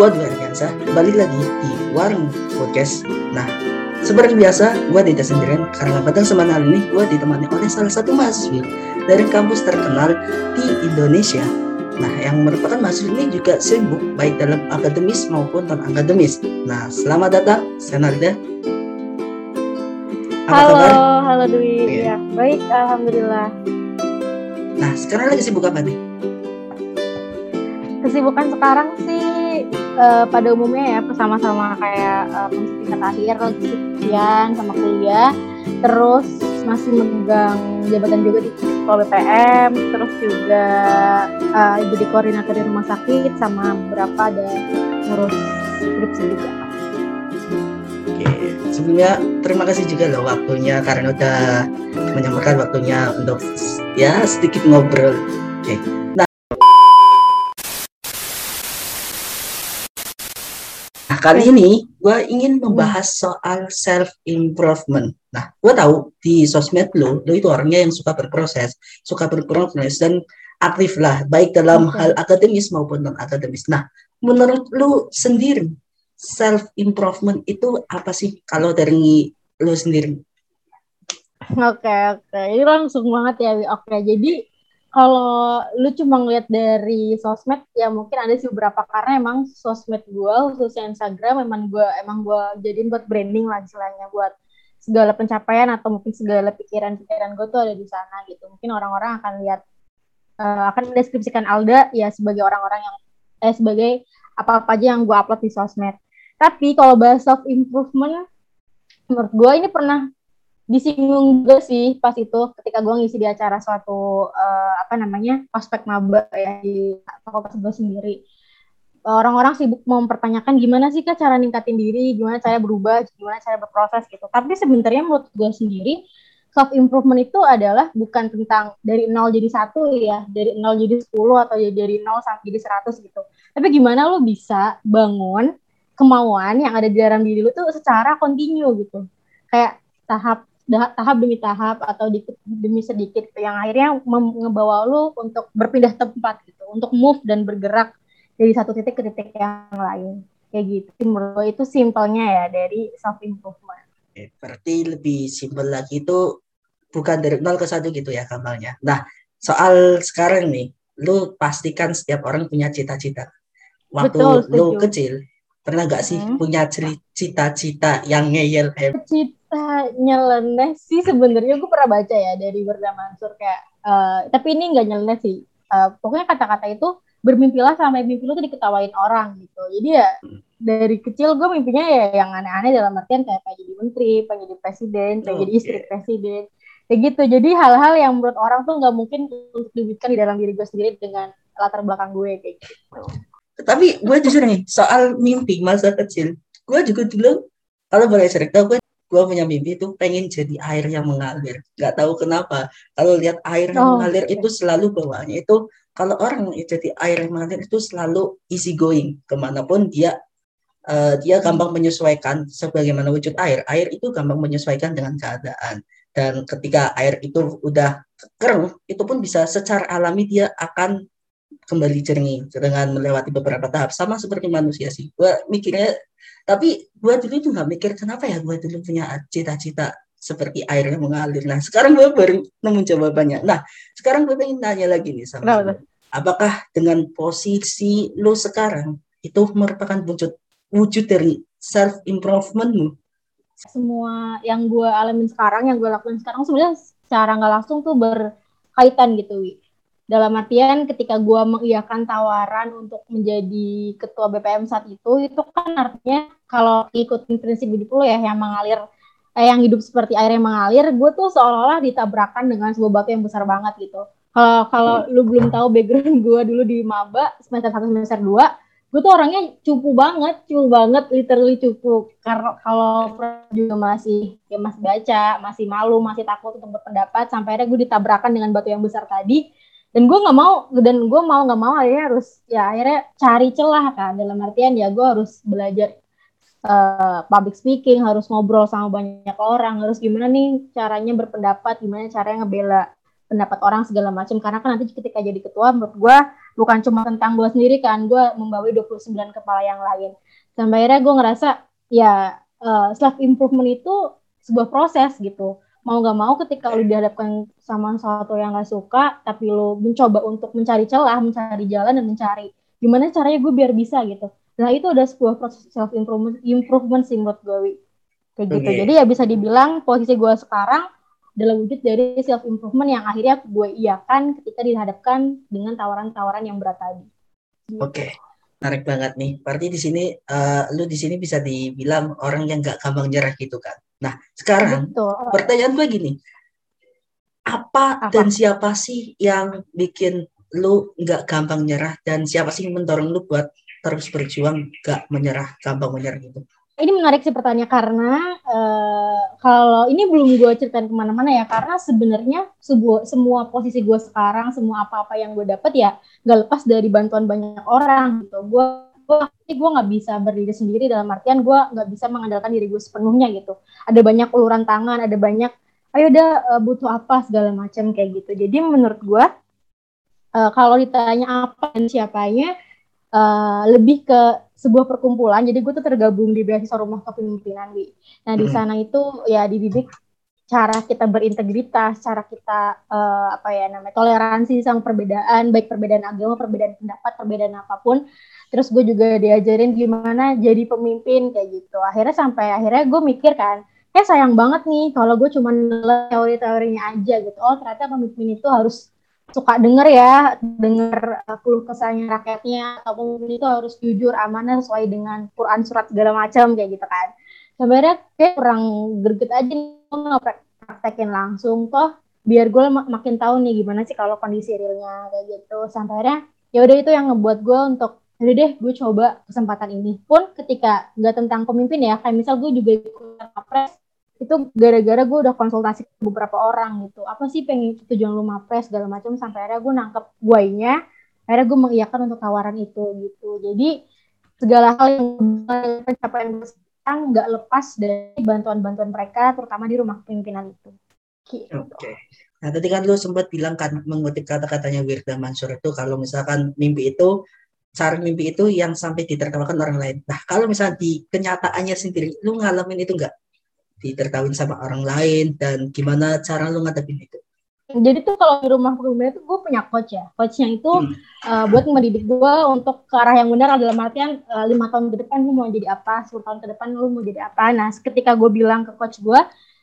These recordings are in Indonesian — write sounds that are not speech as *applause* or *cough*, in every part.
Gua Dwi Aryansa, kembali lagi di Warung Podcast. Nah, seperti biasa, gua tidak sendirian karena pada kesempatan ini gua ditemani oleh salah satu mahasiswi dari kampus terkenal di Indonesia. Nah, yang merupakan mahasiswa ini juga sibuk baik dalam akademis maupun non akademis. Nah, selamat datang, Senarda. Halo, kabar? halo Dwi. Ya, baik, alhamdulillah. Nah, sekarang lagi sibuk apa nih? Kesibukan sekarang sih uh, pada umumnya ya sama-sama kayak uh, tingkat akhir ujian sama kuliah, terus masih memegang jabatan juga di Ketua BPM, terus juga uh, jadi koordinator di rumah sakit sama beberapa ada ngurus skripsi juga. Oke, sebelumnya terima kasih juga loh waktunya karena udah menyempatkan waktunya untuk ya sedikit ngobrol. Oke. Nah, kali ini gue ingin membahas soal self improvement. Nah, gue tahu di sosmed lo, lo itu orangnya yang suka berproses, suka berproses dan aktif lah, baik dalam okay. hal akademis maupun non akademis. Nah, menurut lo sendiri self improvement itu apa sih kalau dari lo sendiri? Oke okay, oke, okay. ini langsung banget ya. Oke, okay, jadi kalau lu cuma ngeliat dari sosmed ya mungkin ada sih beberapa. Karena emang sosmed gue khususnya Instagram emang gue emang gue jadiin buat branding lah istilahnya buat segala pencapaian atau mungkin segala pikiran-pikiran gue tuh ada di sana gitu. Mungkin orang-orang akan lihat uh, akan mendeskripsikan Alda ya sebagai orang-orang yang eh sebagai apa-apa aja yang gue upload di sosmed. Tapi kalau bahas self improvement menurut gue ini pernah disinggung juga sih pas itu ketika gue ngisi di acara suatu uh, apa namanya prospek maba ya di fakultas gue sendiri. Orang-orang sibuk mempertanyakan gimana sih kak cara ningkatin diri gimana cara berubah gimana cara berproses gitu. Tapi sebenarnya menurut gue sendiri self improvement itu adalah bukan tentang dari nol jadi satu ya dari nol jadi sepuluh atau dari nol sampai jadi seratus gitu. Tapi gimana lo bisa bangun kemauan yang ada di dalam diri lo tuh secara kontinu gitu. Kayak tahap tahap demi tahap atau dikit demi sedikit yang akhirnya ngebawa lu untuk berpindah tempat gitu untuk move dan bergerak dari satu titik ke titik yang lain. Kayak gitu. Menurut itu simpelnya ya dari self improvement berarti lebih simpel lagi itu bukan dari nol ke satu gitu ya kamalnya. Nah soal sekarang nih lu pastikan setiap orang punya cita-cita. Waktu Betul, lu kecil pernah gak sih hmm. punya cita-cita yang ngeyel cita nyeleneh sih sebenarnya gue pernah baca ya dari Berda Mansur kayak uh, tapi ini nggak nyeleneh sih. Uh, pokoknya kata-kata itu bermimpilah sampai mimpi lu tuh diketawain orang gitu. Jadi ya dari kecil gue mimpinya ya yang aneh-aneh dalam artian kayak pengen jadi menteri pengen jadi presiden pengen okay. jadi istri presiden kayak gitu. Jadi hal-hal yang menurut orang tuh nggak mungkin untuk diwujudkan di dalam diri gue sendiri dengan latar belakang gue kayak gitu. Tapi gue jujur nih soal mimpi masa kecil gue juga dulu kalau boleh cerita gue gue punya mimpi itu pengen jadi air yang mengalir. Nggak tahu kenapa. Kalau lihat air yang oh. mengalir itu selalu bawaannya itu kalau orang jadi air yang mengalir itu selalu easy going. Ke mana pun dia uh, dia gampang menyesuaikan sebagaimana wujud air. Air itu gampang menyesuaikan dengan keadaan. Dan ketika air itu udah kering itu pun bisa secara alami dia akan kembali jernih dengan melewati beberapa tahap sama seperti manusia sih gue mikirnya tapi gue dulu tuh nggak mikir kenapa ya gue dulu punya cita-cita seperti air yang mengalir. Nah sekarang gue baru nemu jawabannya. Nah sekarang gue pengen tanya lagi nih sama nah, apakah dengan posisi lo sekarang itu merupakan wujud wujud dari self improvementmu? Semua yang gue alamin sekarang, yang gue lakukan sekarang sebenarnya secara nggak langsung tuh berkaitan gitu, Wi dalam artian ketika gue mengiyakan tawaran untuk menjadi ketua BPM saat itu itu kan artinya kalau ikutin prinsip hidup lo ya yang mengalir eh, yang hidup seperti air yang mengalir gue tuh seolah-olah ditabrakan dengan sebuah batu yang besar banget gitu. Kalau kalau lu belum tahu background *laughs* gue dulu di maba semester satu semester dua gue tuh orangnya cupu banget cupu banget literally cupu. Karena kalau juga masih ya masih baca masih malu masih takut untuk berpendapat sampai akhirnya gue ditabrakan dengan batu yang besar tadi dan gue nggak mau dan gue mau nggak mau akhirnya harus ya akhirnya cari celah kan. Dalam artian ya gue harus belajar uh, public speaking harus ngobrol sama banyak orang harus gimana nih caranya berpendapat gimana caranya ngebela pendapat orang segala macam karena kan nanti ketika jadi ketua menurut gue bukan cuma tentang gue sendiri kan gue membawa 29 kepala yang lain. Sampai akhirnya gue ngerasa ya uh, eh, self improvement itu sebuah proses gitu mau gak mau ketika lu dihadapkan sama sesuatu yang gak suka tapi lu mencoba untuk mencari celah mencari jalan dan mencari gimana caranya gue biar bisa gitu nah itu udah sebuah proses self improvement improvement sih menurut gue kayak okay. gitu jadi ya bisa dibilang posisi gue sekarang adalah wujud dari self improvement yang akhirnya gue iakan ketika dihadapkan dengan tawaran-tawaran yang berat tadi. Gitu. Oke, okay. menarik banget nih. Berarti di sini uh, lu di sini bisa dibilang orang yang gak gampang nyerah gitu kan. Nah, sekarang Betul. pertanyaan gue gini. Apa, apa dan siapa sih yang bikin lu nggak gampang nyerah dan siapa sih yang mendorong lu buat terus berjuang gak menyerah, gampang menyerah gitu? ini menarik sih pertanyaan karena uh, kalau ini belum gue ceritain ke mana-mana ya karena sebenarnya sebuah semua posisi gue sekarang semua apa-apa yang gue dapet ya gak lepas dari bantuan banyak orang gitu gue gue gue nggak bisa berdiri sendiri dalam artian gue nggak bisa mengandalkan diri gue sepenuhnya gitu ada banyak uluran tangan ada banyak ayo udah uh, butuh apa segala macam kayak gitu jadi menurut gue uh, kalau ditanya apa dan siapanya uh, lebih ke sebuah perkumpulan. Jadi gue tuh tergabung di beasiswa rumah kepemimpinan, Wi. Nah di sana itu ya dididik cara kita berintegritas, cara kita uh, apa ya namanya toleransi sama perbedaan, baik perbedaan agama, perbedaan pendapat, perbedaan apa pun. Terus gue juga diajarin gimana jadi pemimpin kayak gitu. Akhirnya sampai akhirnya gue mikir kan, eh sayang banget nih kalau gue cuma teori-teorinya aja gitu. Oh ternyata pemimpin itu harus suka denger ya, denger uh, keluh kesahnya rakyatnya, atau pemimpin itu harus jujur, amanah sesuai dengan Quran surat segala macam kayak gitu kan. Sebenarnya kayak kurang greget aja nih nggak praktekin langsung toh biar gue mak makin tahu nih gimana sih kalau kondisi realnya kayak gitu sampai akhirnya ya udah itu yang ngebuat gue untuk jadi deh gue coba kesempatan ini pun ketika nggak tentang pemimpin ya kayak misal gue juga ikut pres itu gara-gara gue udah konsultasi ke beberapa orang gitu apa sih pengen tujuan lu mapres segala macam sampai akhirnya gue nangkep guainya akhirnya gue mengiyakan untuk tawaran itu gitu jadi segala hal yang pencapaian sekarang nggak lepas dari bantuan-bantuan mereka terutama di rumah pimpinan itu gitu. oke okay. Nah, tadi kan lu sempat bilang kan mengutip kata-katanya Wirda Mansur itu kalau misalkan mimpi itu cara mimpi itu yang sampai ditertawakan orang lain. Nah, kalau misalnya di kenyataannya sendiri, lu ngalamin itu enggak? ditertawin sama orang lain dan gimana cara lu ngadepin itu? Jadi tuh kalau di rumah pekerjaan itu gue punya coach ya. Coachnya itu hmm. uh, buat mendidik gue untuk ke arah yang benar dalam artian uh, lima tahun ke depan lu mau jadi apa, 10 tahun ke depan lu mau jadi apa. Nah ketika gue bilang ke coach gue,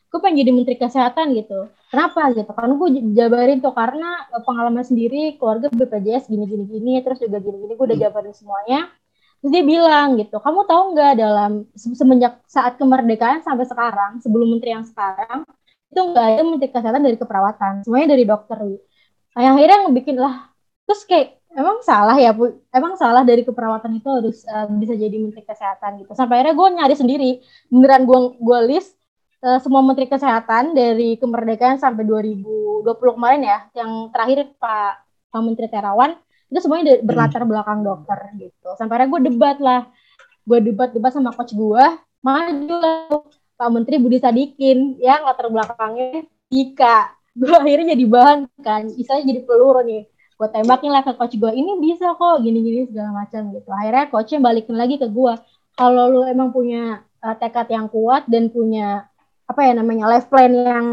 gue pengen jadi menteri kesehatan gitu. Kenapa gitu? Karena gue jabarin tuh karena uh, pengalaman sendiri keluarga BPJS gini gini gini terus juga gini gini gue udah hmm. jabarin semuanya Terus dia bilang gitu, kamu tahu nggak dalam semenjak saat kemerdekaan sampai sekarang, sebelum menteri yang sekarang, itu nggak ada menteri kesehatan dari keperawatan, semuanya dari dokter. Nah, yang akhirnya ngebikin lah, terus kayak emang salah ya, Bu? Emang salah dari keperawatan itu harus uh, bisa jadi menteri kesehatan gitu. Sampai akhirnya gue nyari sendiri, beneran gue gue list uh, semua menteri kesehatan dari kemerdekaan sampai 2020 kemarin ya, yang terakhir Pak Pak Menteri Terawan itu semuanya hmm. berlatar belakang dokter gitu. Sampai akhirnya gue debat lah. Gue debat debat sama coach gue maju lah. Pak Menteri Budi Sadikin yang latar belakangnya Ika gue akhirnya jadi bahan kan istilahnya jadi peluru nih. Gue tembakin lah ke coach gue ini bisa kok gini-gini segala macam gitu. Akhirnya coachnya balikin lagi ke gue kalau lu emang punya uh, tekad yang kuat dan punya apa ya namanya life plan yang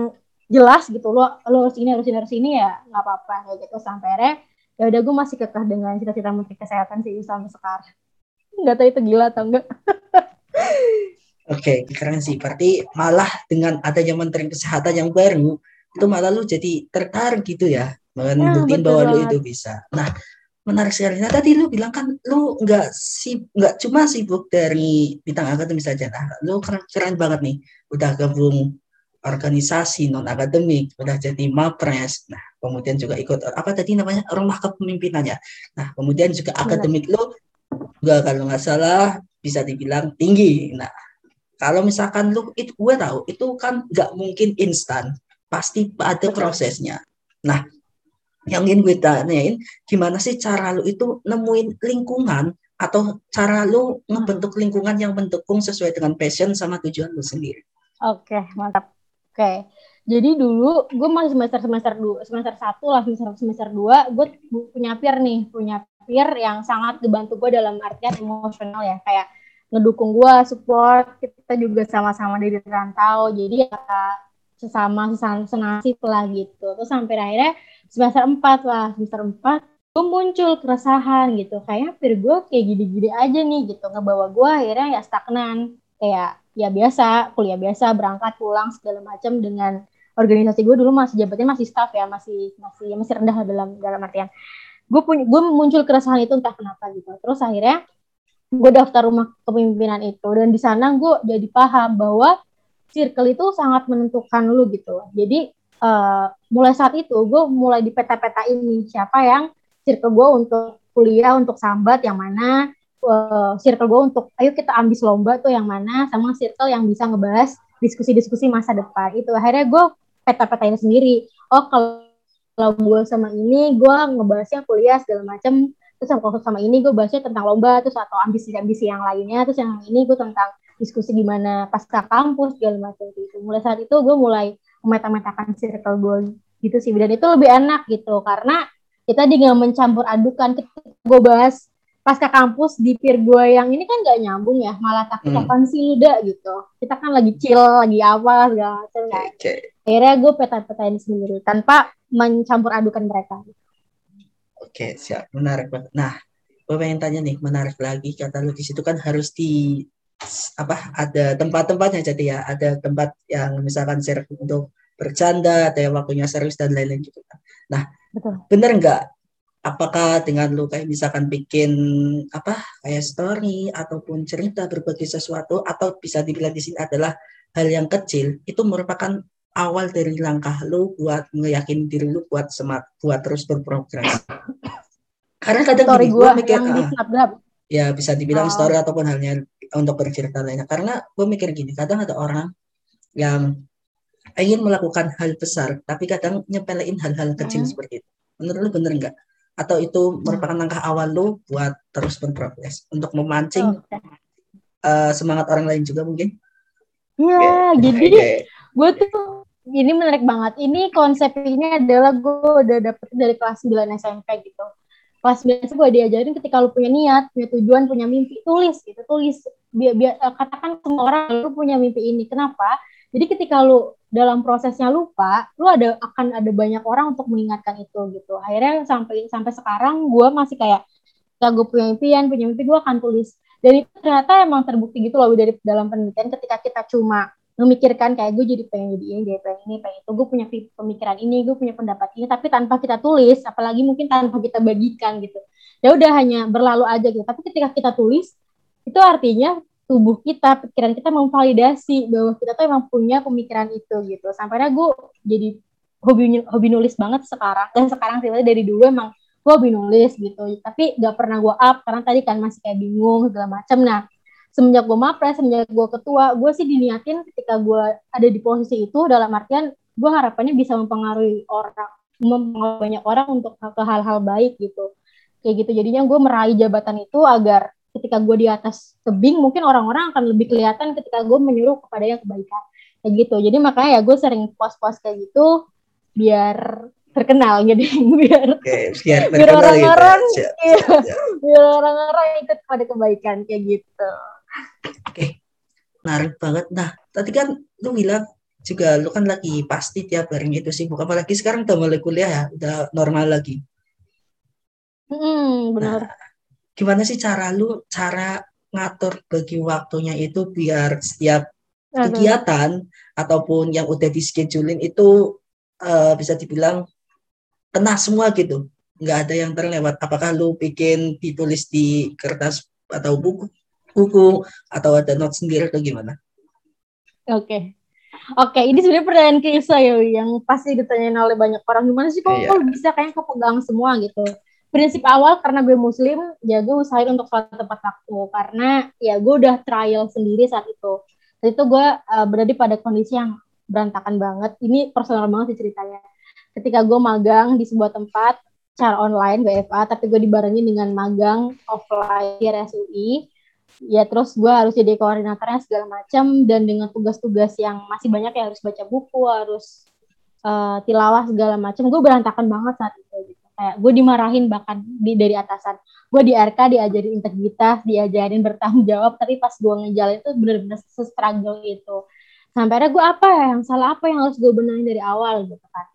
jelas gitu. Lo lo harus ini harus ini harus ini ya nggak apa-apa kayak gitu. Sampai akhirnya ya udah gue masih kekeh dengan cita-cita menteri kesehatan sih sampai sekarang. Nggak tahu itu gila atau enggak *laughs* Oke, okay, keren sih. Berarti malah dengan adanya menteri kesehatan yang baru, itu malah lu jadi tertarik gitu ya, menunjukin nah, bahwa lu itu bisa. Nah, menarik sekali. Nah, tadi lu bilang kan lu nggak sih nggak cuma sibuk dari bidang akademis saja. Nah, lu keren, keren banget nih, udah gabung organisasi non akademik sudah jadi mapres. Nah kemudian juga ikut apa tadi namanya? Rumah kepemimpinannya. Nah kemudian juga akademik lo juga kalau nggak salah bisa dibilang tinggi. Nah kalau misalkan lu itu gue tahu itu kan nggak mungkin instan. Pasti ada prosesnya. Nah yang ingin gue tanyain gimana sih cara lu itu nemuin lingkungan atau cara lu ngebentuk lingkungan yang mendukung sesuai dengan passion sama tujuan lu sendiri Oke, mantap. Oke. jadi dulu gue masih semester semester dua semester satu lah semester semester dua gue punya peer nih punya peer yang sangat dibantu gue dalam artian emosional ya kayak ngedukung gue support kita juga sama-sama dari rantau jadi ya sesama sesama senasib lah gitu. Terus sampai akhirnya semester empat lah semester empat gue muncul keresahan gitu. Kayak peer gue kayak gini-gini aja nih gitu ngebawa gue akhirnya ya stagnan. Kayak ya biasa kuliah biasa berangkat pulang segala macam dengan organisasi gue dulu masih jabatnya masih staff ya masih masih masih rendah dalam dalam artian. Gue punya gue muncul keresahan itu entah kenapa gitu. Terus akhirnya gue daftar rumah kepemimpinan itu dan di sana gue jadi paham bahwa circle itu sangat menentukan lu gitu jadi uh, mulai saat itu gue mulai di peta-peta ini siapa yang circle gue untuk kuliah untuk sambat yang mana uh, circle gue untuk ayo kita ambis lomba tuh yang mana sama circle yang bisa ngebahas diskusi-diskusi masa depan. Itu akhirnya gue peta-petain sendiri. Oh kalau gue sama ini gue ngebahasnya kuliah segala macam terus kalau sama ini gue bahasnya tentang lomba terus atau ambisi-ambisi yang lainnya terus yang ini gue tentang diskusi gimana pasca kampus segala macam gitu. Mulai saat itu gue mulai memeta-metakan circle gue gitu sih. Dan itu lebih enak gitu karena kita dengan mencampur adukan gue bahas pasca kampus di peer gue yang ini kan gak nyambung ya malah takut hmm. kapan sih udah gitu. Kita kan lagi chill lagi apa segala macam kan. Okay. akhirnya gue peta-petain sendiri tanpa mencampur adukan mereka. Oke okay, siap. Menarik banget. Nah gue pengen tanya nih menarik lagi. Kata lu di situ kan harus di apa ada tempat-tempatnya jadi ya ada tempat yang misalkan share untuk bercanda ada yang waktunya serius dan lain-lain gitu nah Betul. bener nggak apakah dengan lu kayak misalkan bikin apa kayak story ataupun cerita berbagi sesuatu atau bisa dibilang di sini adalah hal yang kecil itu merupakan awal dari langkah lu buat meyakin diri lu buat semat buat terus berprogres karena kadang story gue mikir ah, ya bisa dibilang oh. story ataupun halnya untuk bercerita lainnya karena gue mikir gini kadang ada orang yang ingin melakukan hal besar tapi kadang nyepelein hal-hal kecil hmm. seperti itu menurut lu bener nggak atau itu merupakan langkah awal lu buat terus berprogres untuk memancing okay. uh, eh, semangat orang lain juga mungkin? Iya, okay. jadi okay. gue tuh ini menarik banget. Ini konsep ini adalah gue udah dapet dari kelas 9 SMP gitu. Kelas 9 gue diajarin ketika lu punya niat, punya tujuan, punya mimpi, tulis gitu, tulis. Biar, biar katakan semua orang lu punya mimpi ini. Kenapa? Jadi ketika lu dalam prosesnya lupa, lu ada akan ada banyak orang untuk mengingatkan itu gitu. Akhirnya sampai sampai sekarang gue masih kayak ya gue punya impian, punya mimpi gue akan tulis. Dan itu ternyata emang terbukti gitu loh dari dalam penelitian ketika kita cuma memikirkan kayak gue jadi pengen jadi ini, jadi pengen ini, pengen itu, gue punya pemikiran ini, gue punya pendapat ini, tapi tanpa kita tulis, apalagi mungkin tanpa kita bagikan gitu. Ya udah hanya berlalu aja gitu. Tapi ketika kita tulis, itu artinya tubuh kita, pikiran kita memvalidasi bahwa kita tuh emang punya pemikiran itu gitu. Sampai gue jadi hobi hobi nulis banget sekarang dan sekarang sih dari dulu emang gue hobi nulis gitu. Tapi gak pernah gue up karena tadi kan masih kayak bingung segala macam. Nah semenjak gue mapres, semenjak gue ketua, gue sih diniatin ketika gue ada di posisi itu dalam artian gue harapannya bisa mempengaruhi orang, mempengaruhi banyak orang untuk ke hal-hal baik gitu. Kayak gitu. Jadinya gue meraih jabatan itu agar ketika gue di atas tebing mungkin orang-orang akan lebih kelihatan ketika gue menyuruh kepada yang kebaikan kayak gitu jadi makanya ya gue sering post-post kayak gitu biar terkenal jadi *laughs* biar okay, biar, biar gitu. orang-orang gitu. iya, biar orang-orang ikut pada kebaikan kayak gitu oke. Menarik banget. Nah tadi kan lu bilang juga lu kan lagi pasti tiap hari itu sibuk apalagi sekarang udah mulai kuliah ya udah normal lagi. Hmm benar. Nah, gimana sih cara lu cara ngatur bagi waktunya itu biar setiap kegiatan ataupun yang udah di schedulein itu uh, bisa dibilang kena semua gitu? Nggak ada yang terlewat. Apakah lu bikin ditulis di kertas atau buku buku atau ada note sendiri atau gimana? Oke. Okay. Oke, ini sebenarnya pertanyaan kisah ya yang pasti ditanyain oleh banyak orang. Gimana sih kok yeah. bisa kayak kepegang semua gitu? Prinsip awal karena gue muslim ya gue usahain untuk sholat tepat waktu. Karena ya gue udah trial sendiri saat itu. Saat itu gue uh, berada pada kondisi yang berantakan banget. Ini personal banget sih ceritanya. Ketika gue magang di sebuah tempat cara online BFA tapi gue dibarengi dengan magang offline di RSUI ya terus gue harus jadi koordinatornya segala macam dan dengan tugas-tugas yang masih banyak ya harus baca buku harus uh, tilawah segala macam gue berantakan banget saat itu gitu. Kayak gue dimarahin bahkan di dari atasan. Gue di RK diajarin integritas diajarin bertanggung jawab tapi pas gue ngejalan itu bener-bener struggle itu sampai akhirnya gue apa ya yang salah apa yang harus gue benahin dari awal gitu kan.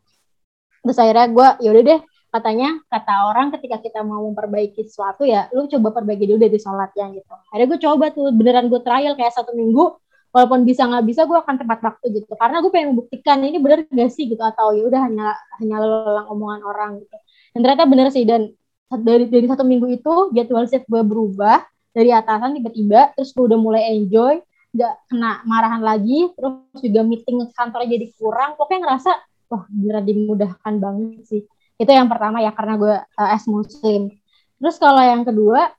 Terus akhirnya gue yaudah deh katanya kata orang ketika kita mau memperbaiki sesuatu ya lu coba perbaiki dulu dari sholatnya gitu. Akhirnya gue coba tuh beneran gue trial kayak satu minggu walaupun bisa nggak bisa gue akan tepat waktu gitu. Karena gue pengen membuktikan ini bener gak sih gitu. Atau ya udah hanya hanya lelang omongan orang gitu. Dan ternyata bener sih dan dari dari satu minggu itu jadwal shift gue berubah dari atasan tiba-tiba terus gue udah mulai enjoy nggak kena marahan lagi terus juga meeting kantor jadi kurang pokoknya ngerasa wah beneran dimudahkan banget sih itu yang pertama ya karena gue uh, as muslim. Terus kalau yang kedua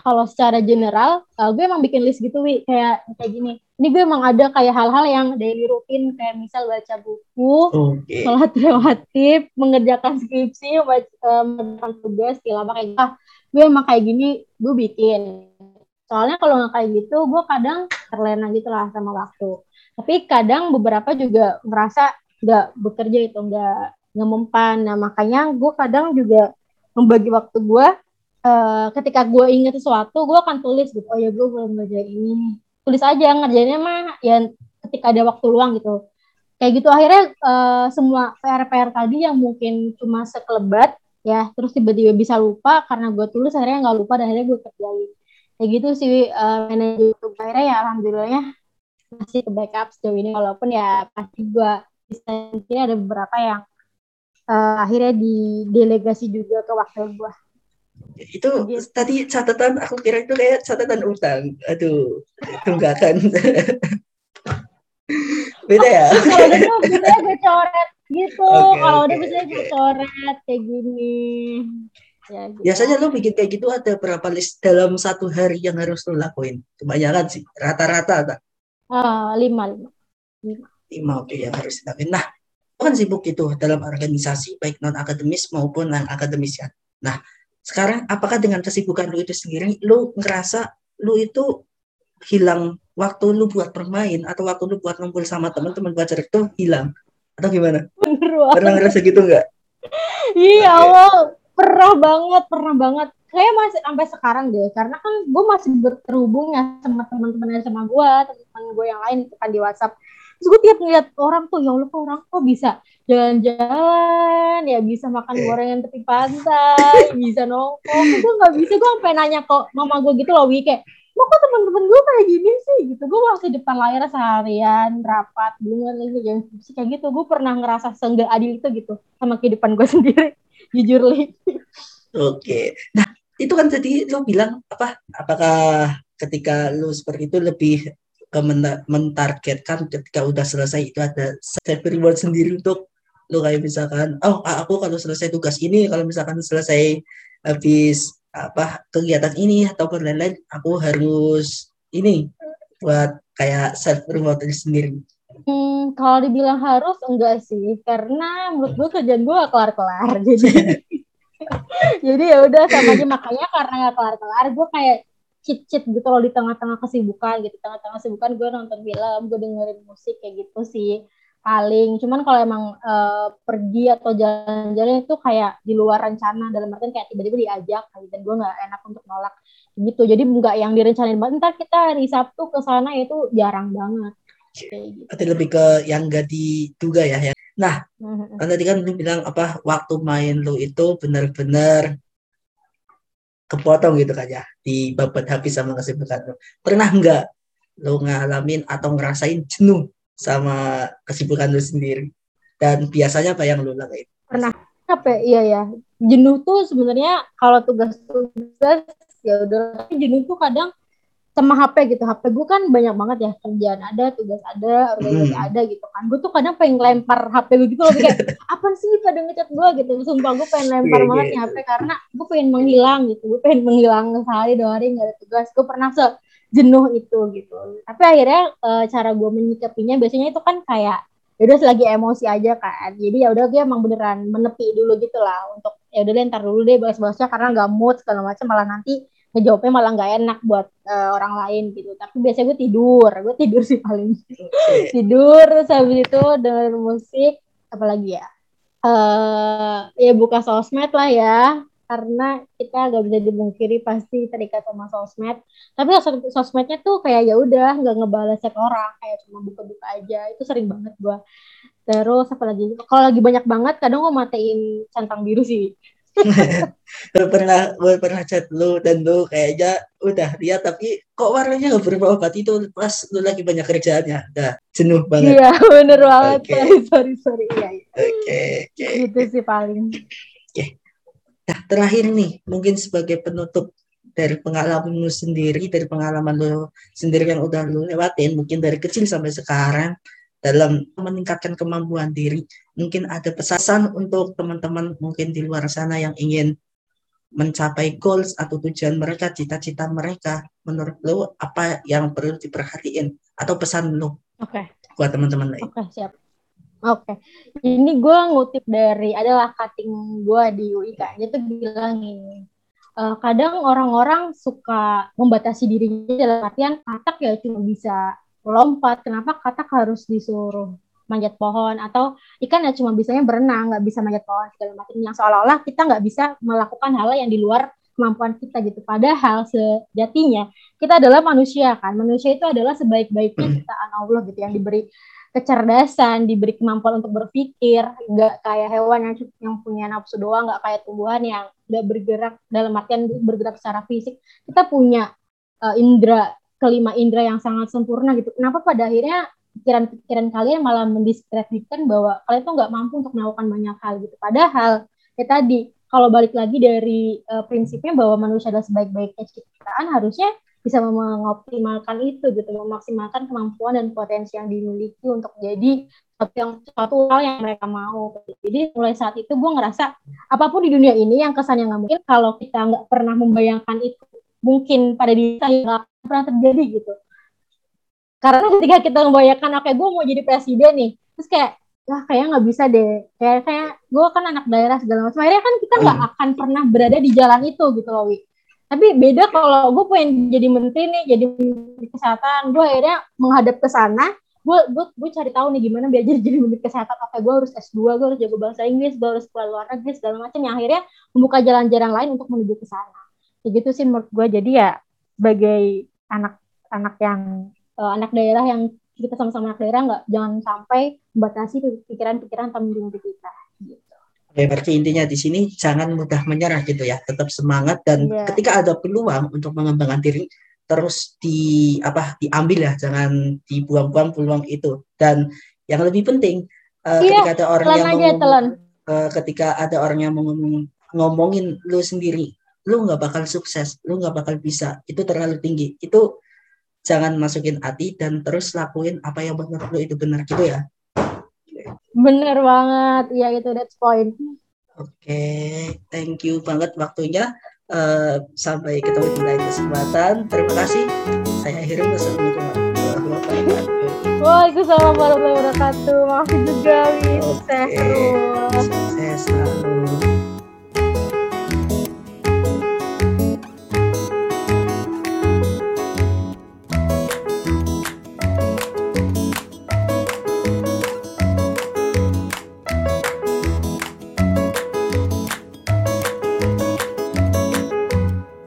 kalau secara general uh, gue emang bikin list gitu wi. Kayak kayak gini. Ini gue emang ada kayak hal-hal yang daily rutin kayak misal baca buku okay. sholat relatif mengerjakan skripsi baca um, tugas tilawah kayak ah, gue emang kayak gini gue bikin. Soalnya kalau nggak kayak gitu gue kadang terlena gitu lah sama waktu. Tapi kadang beberapa juga merasa nggak bekerja itu nggak nggak mempan. Nah makanya gue kadang juga membagi waktu gue uh, ketika gue inget sesuatu gue akan tulis gitu oh ya gue belum ngerjain ini. Tulis aja ngerjainnya mah ya ketika ada waktu luang gitu. Kayak gitu akhirnya uh, semua PR-PR tadi yang mungkin cuma sekelebat ya terus tiba-tiba bisa lupa karena gue tulis akhirnya nggak lupa dan akhirnya gue kerjain. Kayak gitu sih uh, manajer YouTube akhirnya ya alhamdulillahnya masih ke backup sejauh ini walaupun ya pasti gue bisa ada beberapa yang uh, akhirnya di delegasi juga ke wakil gue itu gitu. tadi catatan aku kira itu kayak catatan utang. Aduh tunggakan. *laughs* Beda ya? Oh, kalau udah tuh *laughs* biasanya gue coret gitu. Okay, kalau okay, udah biasanya gue coret kayak gini. Ya, gitu. biasanya lo bikin kayak gitu ada berapa list dalam satu hari yang harus lo lakuin? Kebanyakan sih rata-rata tak uh, lima lima. Lima, lima oke okay, yang harus dilakuin. Nah kan sibuk itu dalam organisasi baik non akademis maupun non akademis ya nah sekarang apakah dengan kesibukan lu itu sendiri lu ngerasa lu itu hilang waktu lu buat bermain atau waktu lu buat ngumpul sama teman-teman buat cerita tuh hilang atau gimana? Pernah ngerasa gitu nggak? Iya, okay. pernah banget, pernah banget. Kayak masih sampai sekarang deh, karena kan gue masih berterhubung ya sama teman-teman sama gue, teman-teman gue yang lain kan di WhatsApp terus gue tiap ngeliat orang tuh ya Allah kok orang kok bisa jalan-jalan? Ya bisa makan gorengan tepi pantai *laughs* bisa nongkrong. Gue nggak bisa gue sampai nanya kok mama gue gitu loh Wi. Kayak lo kok temen-temen gue kayak gini sih? Gitu. Gue masih depan layar seharian rapat belum lagi yang sih kayak gitu. Gue pernah ngerasa seenggak adil itu gitu sama kehidupan gue *laughs* sendiri jujur li. Oke. Nah itu kan tadi lo bilang apa apakah ketika lo seperti itu lebih mentargetkan ketika udah selesai itu ada self reward sendiri untuk lo kayak misalkan oh aku kalau selesai tugas ini kalau misalkan selesai habis apa kegiatan ini atau lain-lain aku harus ini buat kayak self reward sendiri. Hmm, kalau dibilang harus enggak sih, karena menurut gue kerjaan gue gak kelar-kelar, *laughs* jadi *laughs* jadi ya udah sama aja makanya karena gak kelar-kelar, gue kayak cheat-cheat gitu loh di tengah-tengah kesibukan gitu tengah-tengah kesibukan gue nonton film gue dengerin musik kayak gitu sih paling cuman kalau emang uh, pergi atau jalan-jalan itu kayak di luar rencana dalam artian kayak tiba-tiba diajak gitu, dan gue nggak enak untuk nolak gitu jadi nggak yang direncanain banget ntar kita hari Sabtu ke sana itu jarang banget gitu. Berarti lebih ke yang gak diduga ya, ya. Nah, mm-hmm. kan tadi kan lu bilang apa waktu main lu itu benar-benar kepotong gitu kan ya di babat habis sama kesibukan lo. Pernah nggak lo ngalamin atau ngerasain jenuh sama kesibukan lo sendiri? Dan biasanya apa yang lo lakuin? Pernah. Apa? Iya ya. Jenuh tuh sebenarnya kalau tugas-tugas ya udah jenuh tuh kadang sama HP gitu. HP gue kan banyak banget ya kerjaan ada, tugas ada, organisasi hmm. ada gitu kan. Gue tuh kadang pengen lempar HP gue gitu loh kayak apa sih pada ngechat gue gitu. Sumpah gue pengen lempar yeah, banget yeah. HP karena gue pengen menghilang gitu. Gue pengen menghilang sehari dua hari nggak ada tugas. Gue pernah se jenuh itu gitu. Tapi akhirnya e, cara gue menyikapinya biasanya itu kan kayak ya udah selagi emosi aja kan. Jadi ya udah gue emang beneran menepi dulu gitu lah untuk ya udah ntar dulu deh balas-balasnya karena nggak mood segala macam malah nanti ngejawabnya malah nggak enak buat uh, orang lain gitu. Tapi biasanya gue tidur gue tidur sih paling. *laughs* Tidur terus habis itu dengerin musik apalagi ya? Uh, ya buka sosmed lah ya. Karena kita gak bisa dimungkiri pasti terikat sama sosmed. Tapi sos sosmednya tuh kayak ya udah nggak ngebalas chat orang. Kayak cuma buka-buka aja. Itu sering banget gua. Terus apa lagi kalau lagi banyak banget kadang gua matiin centang biru sih gue pernah gue pernah chat lu dan lu kayaknya udah lihat tapi kok warnanya nggak berubah? Obat itu pas lu lagi banyak kerjaannya. Udah jenuh banget. Iya bener banget. Okay. sorry sorry iya oke okay, okay. gitu sih paling. Oke. Okay. nah terakhir nih mungkin sebagai penutup dari pengalaman lu sendiri dari pengalaman lu sendiri yang udah lu lewatin mungkin dari kecil sampai sekarang dalam meningkatkan kemampuan diri. Mungkin ada pesan untuk teman-teman mungkin di luar sana yang ingin mencapai goals atau tujuan mereka, cita-cita mereka. Menurut lo apa yang perlu diperhatiin atau pesan lo? Oke. Okay. Buat teman-teman lain. Oke, okay, siap. Oke, okay. ini gue ngutip dari adalah cutting gue di UI Dia tuh bilang ini, uh, kadang orang-orang suka membatasi dirinya dalam artian katak ya cuma bisa lompat. Kenapa katak harus disuruh manjat pohon? Atau ikan ya cuma bisanya berenang nggak bisa manjat pohon segala macam. Yang seolah-olah kita nggak bisa melakukan hal yang di luar kemampuan kita gitu. Padahal sejatinya kita adalah manusia kan? Manusia itu adalah sebaik-baiknya hmm. ciptaan Allah gitu yang diberi kecerdasan diberi kemampuan untuk berpikir. Nggak kayak hewan yang yang punya nafsu doang nggak kayak tumbuhan yang nggak bergerak dalam artian bergerak secara fisik. Kita punya uh, indera kelima indera yang sangat sempurna gitu. Kenapa pada akhirnya pikiran-pikiran kalian malah mendiskreditkan bahwa kalian tuh nggak mampu untuk melakukan banyak hal gitu. Padahal ya tadi kalau balik lagi dari uh, prinsipnya bahwa manusia adalah sebaik-baiknya ciptaan harusnya bisa mengoptimalkan itu gitu, memaksimalkan kemampuan dan potensi yang dimiliki untuk jadi satu yang suatu hal yang mereka mau. Jadi mulai saat itu gue ngerasa apa pun di dunia ini yang kesannya nggak mungkin kalau kita nggak pernah membayangkan itu mungkin pada diri kita pernah terjadi gitu. Karena ketika kita membayangkan oke okay, gue mau jadi presiden nih terus kayak wah kayaknya nggak bisa deh. Kayak kayak gue kan anak daerah segala macam. Akhirnya kan kita nggak hmm. akan pernah berada di jalan itu gitu loh Wi. Tapi beda kalau gue pengen jadi menteri nih jadi menteri kesehatan gue akhirnya menghadap ke sana gue gue gue cari tahu nih gimana biar jadi *laughs* jadi menteri kesehatan. Oke gue harus S2 gue harus jago bahasa Inggris gue harus keluar luar negeri segala macam. Yang akhirnya membuka jalan-jalan lain untuk menuju ke sana kayak gitu sih menurut gue jadi ya sebagai anak-anak yang uh, anak daerah yang kita sama-sama anak daerah nggak jangan sampai membatasi pikiran-pikiran mimpi kita gitu. Oke, berarti intinya di sini jangan mudah menyerah gitu ya, tetap semangat dan yeah. ketika ada peluang untuk mengembangkan diri terus di apa diambil ya, jangan dibuang-buang peluang itu. Dan yang lebih penting uh, yeah, ketika ada orang yang aja, ngomong, uh, ketika ada orang yang ngomong, ngomongin lu sendiri lu nggak bakal sukses, lu nggak bakal bisa, itu terlalu tinggi. Itu jangan masukin hati dan terus lakuin apa yang menurut lu itu benar gitu ya. Bener banget, ya itu that's point. Oke, okay. thank you banget waktunya. Uh, sampai ketemu di lain kesempatan. Terima kasih. Saya akhiri Wassalamualaikum warahmatullahi wabarakatuh. Waalaikumsalam warahmatullahi wabarakatuh. Makasih juga, Miss. Okay.